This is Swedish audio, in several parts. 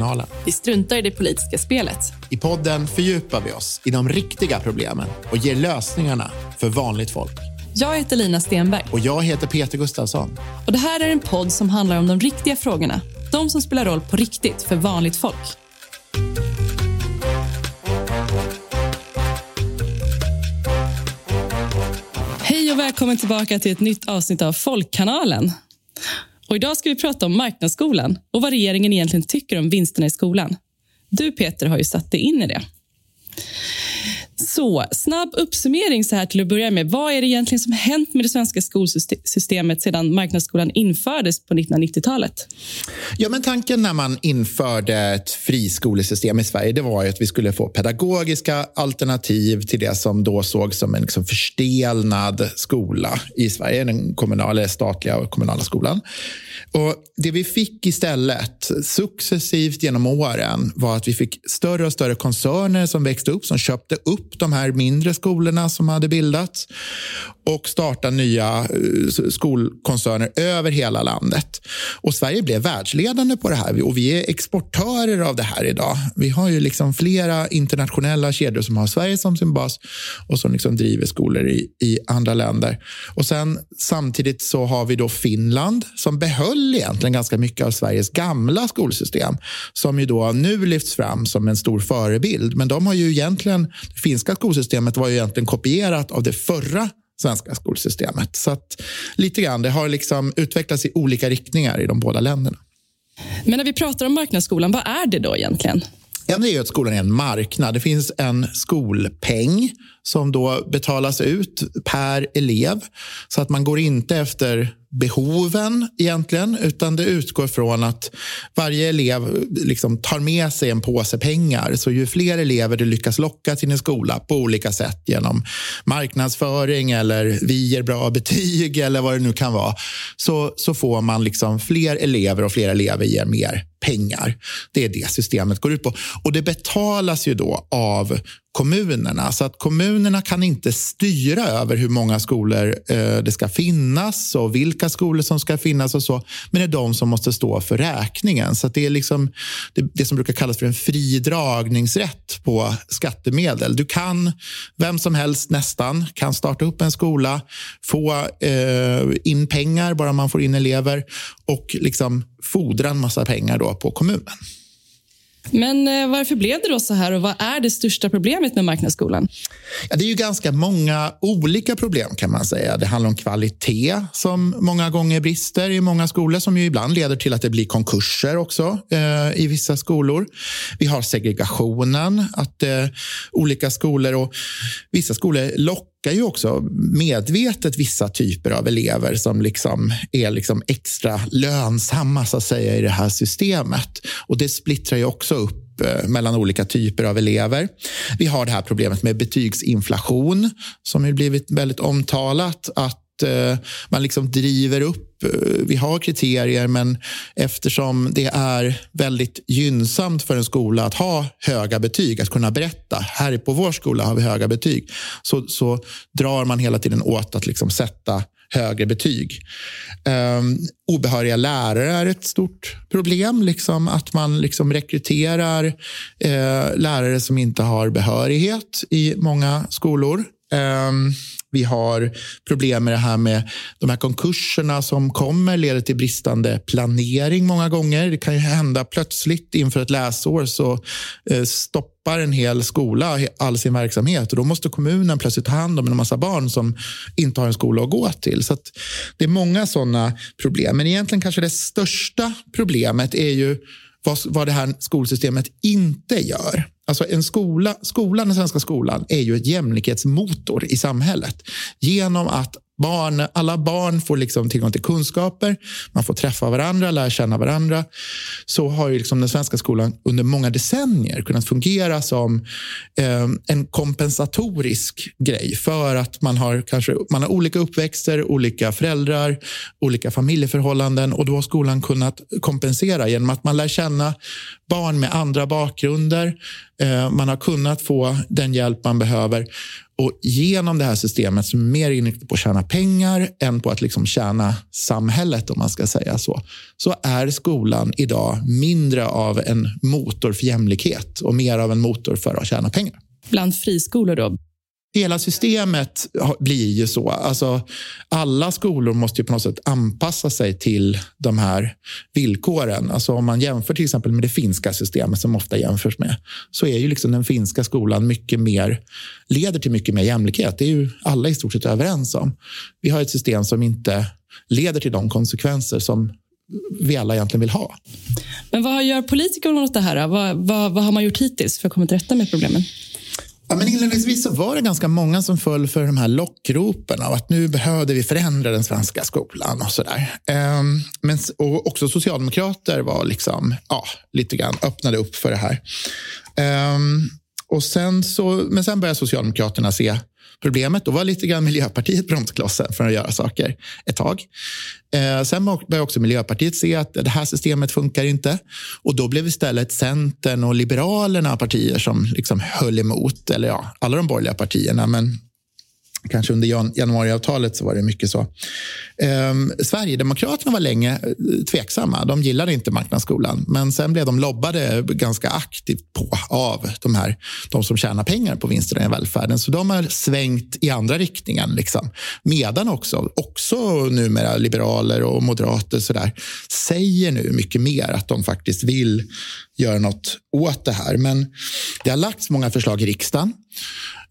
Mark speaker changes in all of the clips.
Speaker 1: Folkkanalen.
Speaker 2: Vi struntar i det politiska spelet.
Speaker 1: I podden fördjupar vi oss i de riktiga problemen och ger lösningarna för vanligt folk.
Speaker 2: Jag heter Lina Stenberg.
Speaker 1: Och jag heter Peter Gustafsson.
Speaker 2: Och Det här är en podd som handlar om de riktiga frågorna. De som spelar roll på riktigt för vanligt folk. Hej och välkommen tillbaka till ett nytt avsnitt av Folkkanalen. Och idag ska vi prata om marknadsskolan och vad regeringen egentligen tycker om vinsterna i skolan. Du Peter har ju satt dig in i det. Så, snabb uppsummering så här till att börja med. Vad är det egentligen som hänt med det svenska skolsystemet sedan marknadsskolan infördes på 1990-talet?
Speaker 1: Ja, men tanken när man införde ett friskolesystem i Sverige det var att vi skulle få pedagogiska alternativ till det som då sågs som en liksom förstelnad skola i Sverige, den kommunala, statliga och kommunala skolan. Och Det vi fick istället successivt genom åren var att vi fick större och större koncerner som växte upp, som köpte upp de här mindre skolorna som hade bildats och starta nya eh, skolkoncerner över hela landet. Och Sverige blev världsledande på det här och vi är exportörer av det här idag. Vi har ju liksom flera internationella kedjor som har Sverige som sin bas och som liksom driver skolor i, i andra länder. Och sen Samtidigt så har vi då Finland som behöll egentligen ganska mycket av Sveriges gamla skolsystem som ju då nu lyfts fram som en stor förebild. Men de har ju egentligen, det finska skolsystemet var ju egentligen kopierat av det förra svenska skolsystemet. Så att lite grann, det har liksom utvecklats i olika riktningar i de båda länderna.
Speaker 2: Men när vi pratar om marknadsskolan, vad är det då egentligen?
Speaker 1: Det är att skolan är en marknad. Det finns en skolpeng som då betalas ut per elev. Så att man går inte efter behoven egentligen, utan det utgår från att varje elev liksom tar med sig en påse pengar. Så ju fler elever du lyckas locka till din skola på olika sätt genom marknadsföring eller vi ger bra betyg eller vad det nu kan vara, så, så får man liksom fler elever och fler elever ger mer pengar. Det är det systemet går ut på. Och det betalas ju då av kommunerna. Så att kommunerna kan inte styra över hur många skolor eh, det ska finnas och vilka skolor som ska finnas och så. Men det är de som måste stå för räkningen. Så det är liksom det, det, som brukar kallas för en fri dragningsrätt på skattemedel. Du kan, vem som helst nästan, kan starta upp en skola, få eh, in pengar bara man får in elever och liksom fordra en massa pengar då på kommunen.
Speaker 2: Men eh, varför blev det då så här och vad är det största problemet med marknadsskolan?
Speaker 1: Ja, det är ju ganska många olika problem kan man säga. Det handlar om kvalitet som många gånger brister i många skolor som ju ibland leder till att det blir konkurser också eh, i vissa skolor. Vi har segregationen, att eh, olika skolor och vissa skolor lockar lockar ju också medvetet vissa typer av elever som liksom är liksom extra lönsamma så att säga, i det här systemet. Och Det splittrar ju också upp eh, mellan olika typer av elever. Vi har det här problemet med betygsinflation som ju blivit väldigt omtalat. Att eh, man liksom driver upp Eh, vi har kriterier, men eftersom det är väldigt gynnsamt för en skola att ha höga betyg, att kunna berätta, här på vår skola har vi höga betyg, så, så drar man hela tiden åt att liksom sätta högre betyg. Um, obehöriga lärare är ett stort problem. Liksom att man liksom rekryterar uh, lärare som inte har behörighet i många skolor. Um, vi har problem med det här med de här konkurserna som kommer leder till bristande planering många gånger. Det kan ju hända plötsligt inför ett läsår så eh, stoppar en hel skola all sin verksamhet och då måste kommunen plötsligt ta hand om en massa barn som inte har en skola att gå till. Så det är många sådana problem. Men egentligen kanske det största problemet är ju vad, vad det här skolsystemet inte gör. Alltså en skola, skolan, den svenska skolan är ju ett jämlikhetsmotor i samhället. Genom att Barn, alla barn får liksom tillgång till kunskaper, man får träffa varandra, lära känna varandra. Så har ju liksom den svenska skolan under många decennier kunnat fungera som eh, en kompensatorisk grej för att man har, kanske, man har olika uppväxter, olika föräldrar, olika familjeförhållanden och då har skolan kunnat kompensera genom att man lär känna barn med andra bakgrunder. Eh, man har kunnat få den hjälp man behöver. Och genom det här systemet som är mer inriktat på att tjäna pengar än på att liksom tjäna samhället, om man ska säga så, så är skolan idag mindre av en motor för jämlikhet och mer av en motor för att tjäna pengar.
Speaker 2: Bland friskolor då?
Speaker 1: Hela systemet blir ju så. Alltså, alla skolor måste ju på något sätt anpassa sig till de här villkoren. Alltså, om man jämför till exempel med det finska systemet som ofta jämförs med så är ju liksom den finska skolan mycket mer, leder till mycket mer jämlikhet. Det är ju alla i stort sett överens om. Vi har ett system som inte leder till de konsekvenser som vi alla egentligen vill ha.
Speaker 2: Men vad gör politikerna åt det här? Vad, vad, vad har man gjort hittills för att komma till rätta med problemen?
Speaker 1: Ja, men inledningsvis så var det ganska många som föll för de här lockropen av att nu behövde vi förändra den svenska skolan och sådär. Ehm, men, och också socialdemokrater var liksom, ja, lite grann öppnade upp för det här. Ehm, och sen så, men sen började Socialdemokraterna se problemet. Då var lite grann Miljöpartiet bromsklossen för att göra saker ett tag. Eh, sen började också Miljöpartiet se att det här systemet funkar inte. Och då blev istället Centern och Liberalerna partier som liksom höll emot. Eller ja, alla de borgerliga partierna. Men Kanske under januariavtalet så var det mycket så. Ehm, Sverigedemokraterna var länge eh, tveksamma. De gillade inte marknadsskolan. Men sen blev de lobbade ganska aktivt på av de, här, de som tjänar pengar på vinsterna i välfärden. Så de har svängt i andra riktningen. Liksom. Medan också, också numera liberaler och moderater så där, säger nu mycket mer att de faktiskt vill göra något åt det här. Men det har lagts många förslag i riksdagen.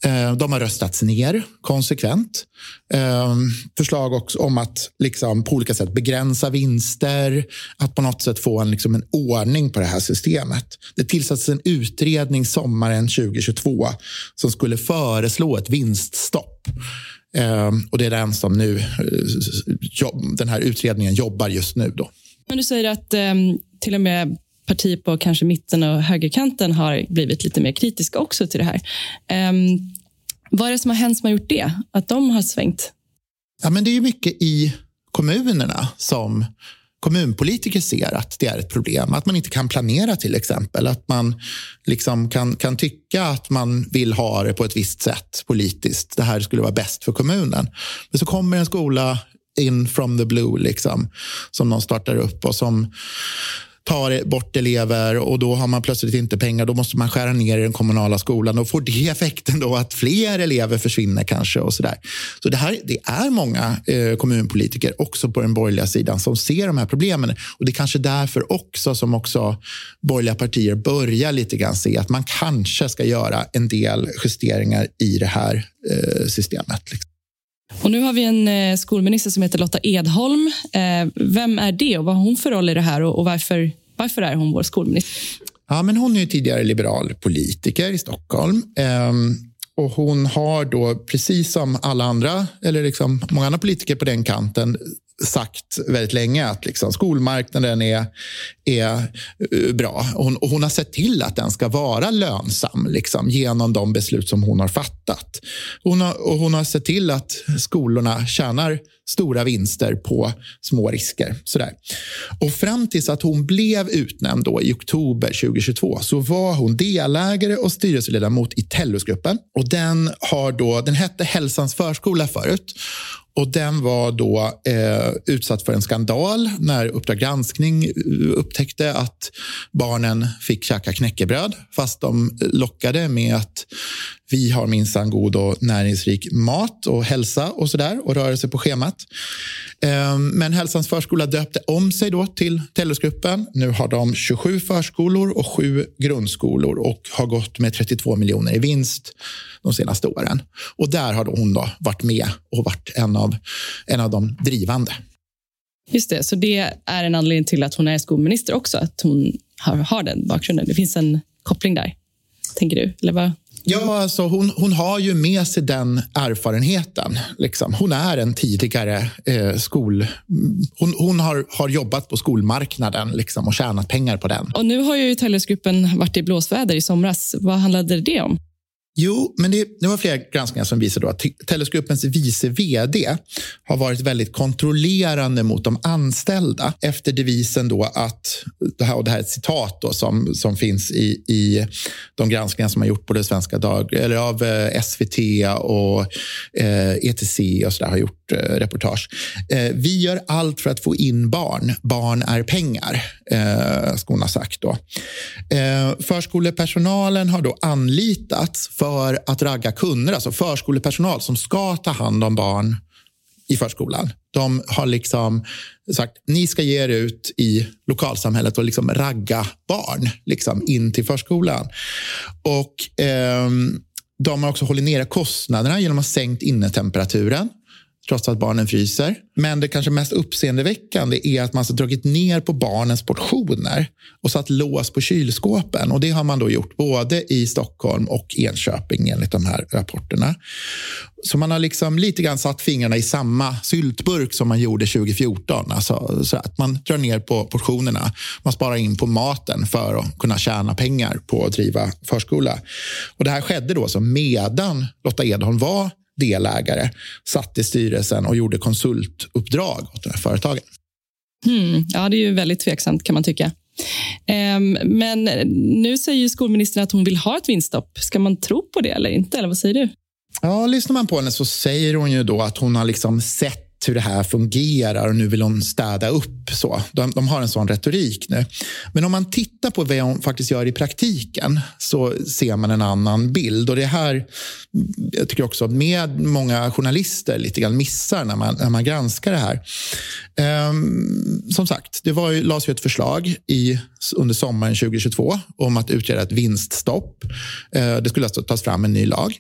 Speaker 1: Eh, de har röstats ner konsekvent. Eh, förslag också om att liksom på olika sätt begränsa vinster, att på något sätt få en, liksom en ordning på det här systemet. Det tillsattes en utredning sommaren 2022 som skulle föreslå ett vinststopp. Eh, och det är den som nu, den här utredningen jobbar just nu. Då.
Speaker 2: Men du säger att ehm, till och med partier på kanske mitten och högerkanten har blivit lite mer kritiska också till det här. Um, vad är det som har hänt som har gjort det? Att de har svängt?
Speaker 1: Ja, men det är mycket i kommunerna som kommunpolitiker ser att det är ett problem. Att man inte kan planera till exempel. Att man liksom kan, kan tycka att man vill ha det på ett visst sätt politiskt. Det här skulle vara bäst för kommunen. Men så kommer en skola in from the blue liksom, som någon startar upp och som tar bort elever och då har man plötsligt inte pengar. Då måste man skära ner i den kommunala skolan och får det effekten då att fler elever försvinner kanske och så där. Så det här det är många eh, kommunpolitiker också på den borgerliga sidan som ser de här problemen och det är kanske därför också som också borgerliga partier börjar lite grann se att man kanske ska göra en del justeringar i det här eh, systemet. Liksom.
Speaker 2: Och nu har vi en eh, skolminister som heter Lotta Edholm. Eh, vem är det och vad har hon för roll i det här och varför, varför är hon vår skolminister?
Speaker 1: Ja, men hon är tidigare liberal politiker i Stockholm. Ehm, och hon har då, precis som alla andra, eller liksom många andra politiker på den kanten, sagt väldigt länge att liksom skolmarknaden är, är eh, bra. Hon, hon har sett till att den ska vara lönsam liksom, genom de beslut som hon har fattat. Hon har, och hon har sett till att skolorna tjänar stora vinster på små risker. Sådär. Och fram tills att hon blev utnämnd då i oktober 2022 så var hon delägare och styrelseledamot i Tellusgruppen. Och den, har då, den hette Hälsans förskola förut och den var då eh, utsatt för en skandal när Uppdrag granskning eh, upptäckte att barnen fick käka knäckebröd fast de lockade med att vi har minsann god och näringsrik mat och hälsa och sådär och rörelse på schemat. Ehm, men Hälsans förskola döpte om sig då till Tellusgruppen. Nu har de 27 förskolor och 7 grundskolor och har gått med 32 miljoner i vinst de senaste åren. Och där har hon då varit med och varit en av, en av de drivande.
Speaker 2: Just det, så det är en anledning till att hon är skolminister också, att hon har, har den bakgrunden. Det finns en koppling där, tänker du? Eller vad?
Speaker 1: Ja, alltså hon, hon har ju med sig den erfarenheten. Liksom. Hon är en tidigare eh, skol... Hon, hon har, har jobbat på skolmarknaden liksom, och tjänat pengar på den.
Speaker 2: Och Nu har ju Tellusgruppen varit i blåsväder i somras. Vad handlade det om?
Speaker 1: Jo, men det, det var flera granskningar som visade att Tellusgruppens vice vd har varit väldigt kontrollerande mot de anställda efter devisen då att, det här, och det här är ett citat då som, som finns i, i de granskningar som har gjort på det svenska dag, eller av eh, SVT och eh, ETC och så där, har gjort eh, reportage. Eh, vi gör allt för att få in barn. Barn är pengar, eh, ska hon ha sagt. Då. Eh, förskolepersonalen har då anlitats för för att ragga kunder, alltså förskolepersonal som ska ta hand om barn i förskolan. De har liksom sagt ni ska ge er ut i lokalsamhället och liksom ragga barn liksom, in till förskolan. Och eh, De har också hållit nere kostnaderna genom att ha sänkt innetemperaturen trots att barnen fryser. Men det kanske mest uppseendeväckande är att man har dragit ner på barnens portioner och satt lås på kylskåpen. Och Det har man då gjort både i Stockholm och Enköping enligt de här rapporterna. Så man har liksom lite grann satt fingrarna i samma syltburk som man gjorde 2014. Alltså, så att man drar ner på portionerna. Man sparar in på maten för att kunna tjäna pengar på att driva förskola. Och Det här skedde då så medan Lotta Edholm var delägare satt i styrelsen och gjorde konsultuppdrag åt de här företagen.
Speaker 2: Hmm, ja, det är ju väldigt tveksamt kan man tycka. Um, men nu säger skolministern att hon vill ha ett vinststopp. Ska man tro på det eller inte? Eller vad säger du?
Speaker 1: Ja, lyssnar man på henne så säger hon ju då att hon har liksom sett hur det här fungerar och nu vill hon städa upp. Så. De, de, har en sån retorik nu. Men om man tittar på vad hon faktiskt gör i praktiken så ser man en annan bild. Och det här jag tycker också med många journalister lite grann missar när man, när man granskar det här. Um, som sagt, det var ju, lades ju ett förslag i, under sommaren 2022 om att utreda ett vinststopp. Uh, det skulle alltså tas fram en ny lag.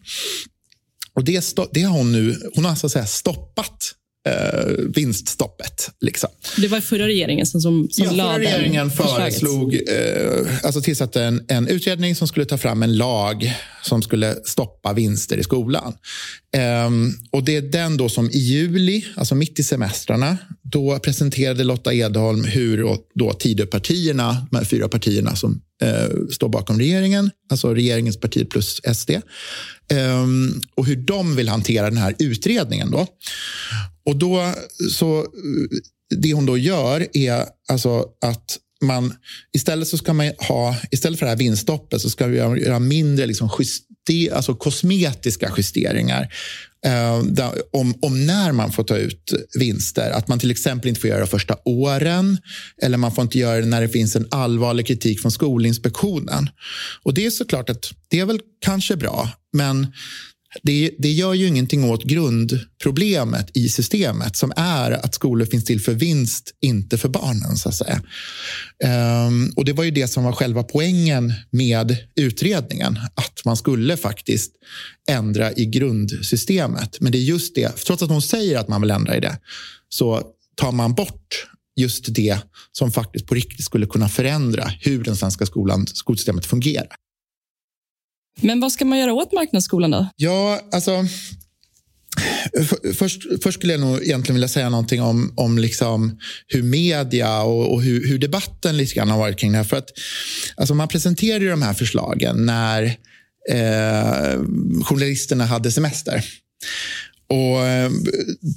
Speaker 1: Och det, det har hon nu hon har alltså så att säga stoppat eh, vinststoppet. Liksom.
Speaker 2: Det var förra regeringen som, som, ja,
Speaker 1: förra regeringen föreslog, eh, alltså tillsatte en, en utredning som skulle ta fram en lag som skulle stoppa vinster i skolan. Eh, och Det är den då som i juli, alltså mitt i semestrarna, då presenterade Lotta Edholm hur då Tidöpartierna, de här fyra partierna som eh, står bakom regeringen, alltså regeringens parti plus SD, eh, och hur de vill hantera den här utredningen. Då. Och då så eh, det hon då gör är alltså att man istället så ska man ha istället för det här vinststoppet så ska vi göra mindre liksom just, alltså kosmetiska justeringar eh, om, om när man får ta ut vinster. Att man till exempel inte får göra det första åren eller man får inte göra det när det finns en allvarlig kritik från Skolinspektionen. Och Det är såklart att det är väl kanske bra, men det, det, gör ju ingenting åt grundproblemet i systemet som är att skolor finns till för vinst, inte för barnen. så att säga. Um, och Det var ju det som var själva poängen med utredningen. Att man skulle faktiskt ändra i grundsystemet. Men det är just det, trots att hon säger att man vill ändra i det, så tar man bort just det som faktiskt på riktigt skulle kunna förändra hur den svenska skolan, skolsystemet fungerar.
Speaker 2: Men vad ska man göra åt marknadsskolan då?
Speaker 1: Ja, alltså... Först, först skulle jag nog egentligen vilja säga någonting om, om liksom hur media och, och hur, hur, debatten lite grann har varit kring det här. För att, alltså man presenterade de här förslagen när eh, journalisterna hade semester. Och eh,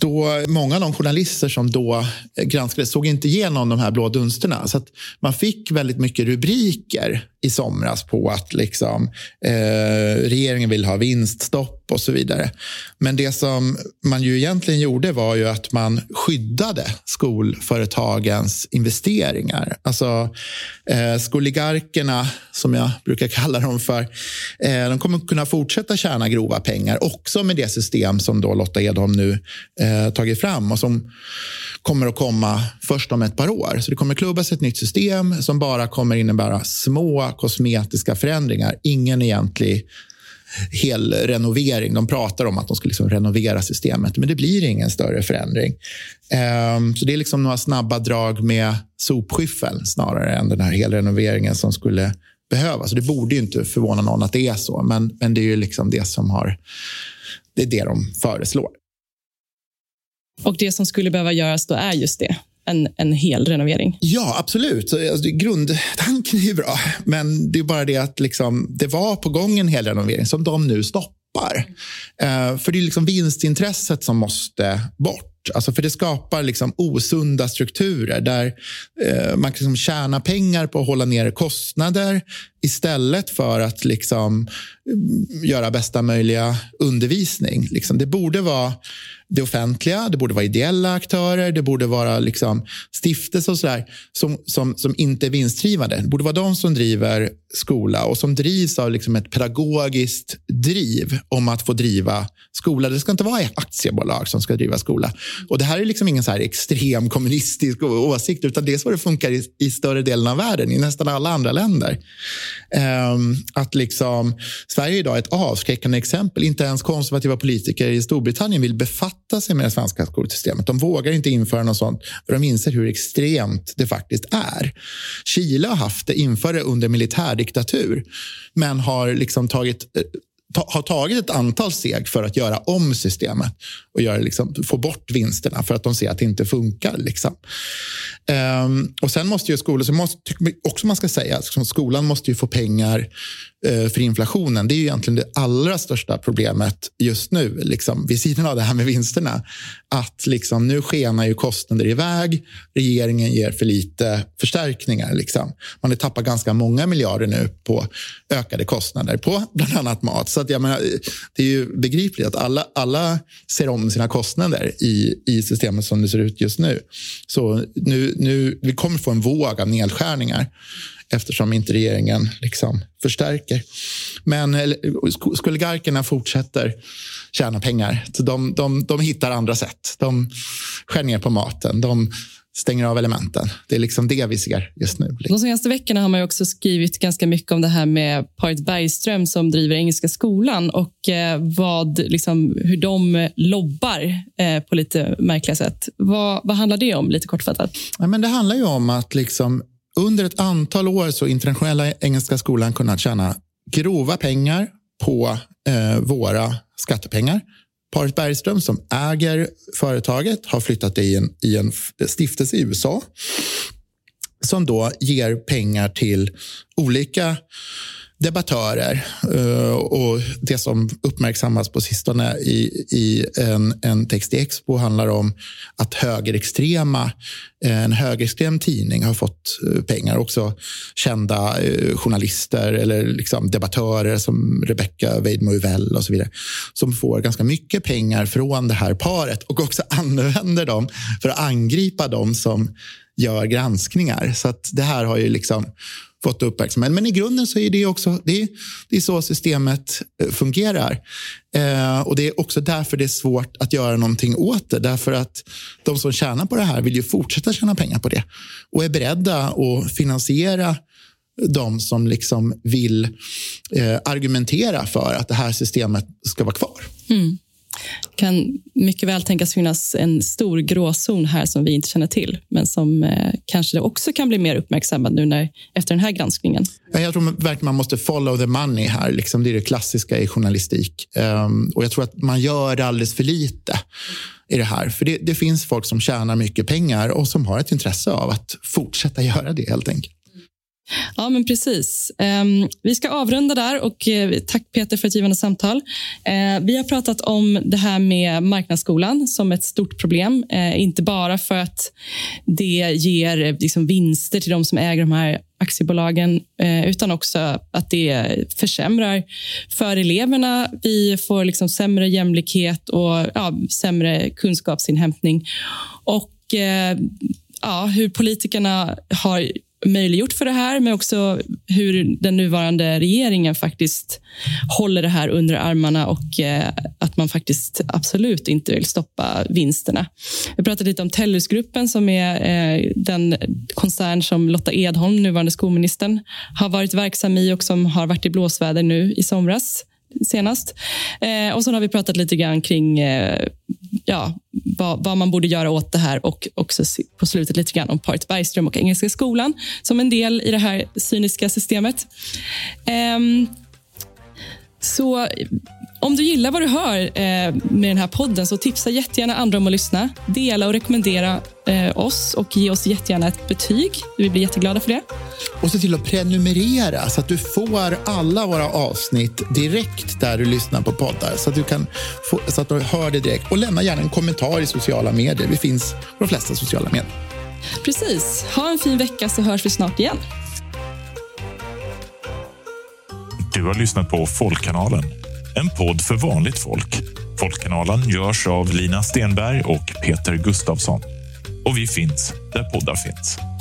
Speaker 1: då, många av de journalister som då eh, granskade såg inte igenom de här blå dunsterna. Så man fick väldigt mycket rubriker i somras på att liksom, eh, regeringen vill ha vinststopp och så vidare. Men det som man ju egentligen gjorde var ju att man skyddade skolföretagens investeringar. Alltså eh, skoligarkerna, som jag brukar kalla dem för, eh, de kommer kunna fortsätta tjäna grova pengar också med det system som då Lotta Edholm nu eh, tagit fram och som kommer att komma först om ett par år. Så det kommer klubbas ett nytt system som bara kommer innebära små kosmetiska förändringar. Ingen egentlig hel renovering. De pratar om att de ska liksom renovera systemet, men det blir ingen större förändring. Um, så det är liksom några snabba drag med sopskyffeln snarare än den här helrenoveringen som skulle behövas. det borde ju inte förvåna någon att det är så, men, men det är ju liksom det som har... Det är det de föreslår.
Speaker 2: Och det som skulle behöva göras då är just det? En, en hel renovering.
Speaker 1: Ja, absolut. Alltså, grundtanken är ju bra, men det är bara det att liksom, det var på gång en hel renovering som de nu stoppar. Uh, för det är liksom vinstintresset som måste bort. Alltså för Det skapar liksom osunda strukturer där eh, man kan liksom tjäna pengar på att hålla nere kostnader istället för att liksom, mm, göra bästa möjliga undervisning. Liksom, det borde vara det offentliga, det borde vara ideella aktörer, det borde vara liksom stiftelser och sådär, som, som, som inte är vinstdrivande. Det borde vara de som driver skola och som drivs av liksom ett pedagogiskt driv om att få driva skola. Det ska inte vara aktiebolag som ska driva skola. Och Det här är liksom ingen så här extrem kommunistisk åsikt utan det är så det funkar i, i större delen av världen, i nästan alla andra länder. Um, att liksom, Sverige är idag ett avskräckande exempel. Inte ens konservativa politiker i Storbritannien vill befatta sig med det svenska skolsystemet. De vågar inte införa något sånt för de inser hur extremt det faktiskt är. Chile har haft det, inför det under militärdiktatur men har liksom tagit eh, ta, har tagit ett antal steg för att göra om systemet och göra, liksom, få bort vinsterna för att de ser att det inte funkar. Liksom. Um, och Sen måste ju skolan, så måste, också man ska säga, liksom, att skolan måste ju få pengar uh, för inflationen. Det är ju egentligen det allra största problemet just nu, liksom, vid sidan av det här med vinsterna. Att liksom, nu skenar ju kostnader iväg. Regeringen ger för lite förstärkningar. Liksom. Man har tappat ganska många miljarder nu på ökade kostnader på bland annat mat. Så att, jag menar, det är ju begripligt att alla, alla ser om sina kostnader i, i systemet som det ser ut just nu. Så nu, nu, vi kommer få en våg av nedskärningar eftersom inte regeringen liksom förstärker. Men skolgarkerna fortsätter tjäna pengar. Så de, de, de hittar andra sätt. De skär ner på maten. De stänger av elementen. Det är liksom det vi ser just nu.
Speaker 2: De senaste veckorna har man också skrivit ganska mycket om det här med paret Bergström som driver Engelska skolan och eh, vad, liksom, hur de lobbar eh, på lite märkliga sätt. Vad, vad handlar det om, lite kortfattat?
Speaker 1: Ja, men det handlar ju om att liksom, under ett antal år så internationella Engelska skolan kunnat tjäna grova pengar på eh, våra skattepengar Paret Bergström som äger företaget har flyttat i en, i en stiftelse i USA som då ger pengar till olika debattörer eh, och det som uppmärksammas på sistone i, i en, en text i Expo handlar om att högerextrema, eh, en högerextrem tidning har fått eh, pengar. Också kända journalister eller liksom debattörer som Rebecca Weidmo och så vidare som får ganska mycket pengar från det här paret och också använder dem för att angripa dem som gör granskningar. Så att det här har ju liksom fått uppmärksamhet. Men i grunden så är det också det är, det är så systemet eh, fungerar. Eh, och Det är också därför det är svårt att göra någonting åt det. Därför att de som tjänar på det här vill ju fortsätta tjäna pengar på det och är beredda att finansiera de som liksom vill eh, argumentera för att det här systemet ska vara kvar.
Speaker 2: Mm kan mycket väl tänkas finnas en stor gråzon här som vi inte känner till, men som eh, kanske också kan bli mer uppmärksammad nu när, efter den här granskningen.
Speaker 1: Jag tror verkligen man måste follow the money här. Liksom det är det klassiska i journalistik. Um, och Jag tror att man gör alldeles för lite i det här. För det, det finns folk som tjänar mycket pengar och som har ett intresse av att fortsätta göra det helt enkelt.
Speaker 2: Ja, men precis. Ehm, vi ska avrunda där. och eh, Tack Peter för ett givande samtal. Eh, vi har pratat om det här med marknadsskolan som ett stort problem. Eh, inte bara för att det ger liksom, vinster till de som äger de här aktiebolagen utan också att det försämrar för eleverna. Vi får liksom sämre jämlikhet och ja, sämre kunskapsinhämtning. Och ja, hur politikerna har möjliggjort för det här, men också hur den nuvarande regeringen faktiskt håller det här under armarna och eh, att man faktiskt absolut inte vill stoppa vinsterna. Vi pratade lite om Tellusgruppen som är eh, den koncern som Lotta Edholm, nuvarande skolministern, har varit verksam i och som har varit i blåsväder nu i somras senast. Eh, och så har vi pratat lite grann kring eh, ja, vad, vad, man borde göra åt det här och också på slutet lite grann om paret Bergström och Engelska skolan som en del i det här cyniska systemet. Eh, så om du gillar vad du hör eh, med den här podden så tipsa jättegärna andra om att lyssna. Dela och rekommendera eh, oss och ge oss jättegärna ett betyg. Vi blir jätteglada för det.
Speaker 1: Och se till att prenumerera så att du får alla våra avsnitt direkt där du lyssnar på poddar. Så att du, kan få, så att du hör det direkt. Och lämna gärna en kommentar i sociala medier. Vi finns på de flesta sociala medier.
Speaker 2: Precis. Ha en fin vecka så hörs vi snart igen.
Speaker 3: Du har lyssnat på Folkkanalen, en podd för vanligt folk. Folkkanalen görs av Lina Stenberg och Peter Gustavsson. Och vi finns där poddar finns.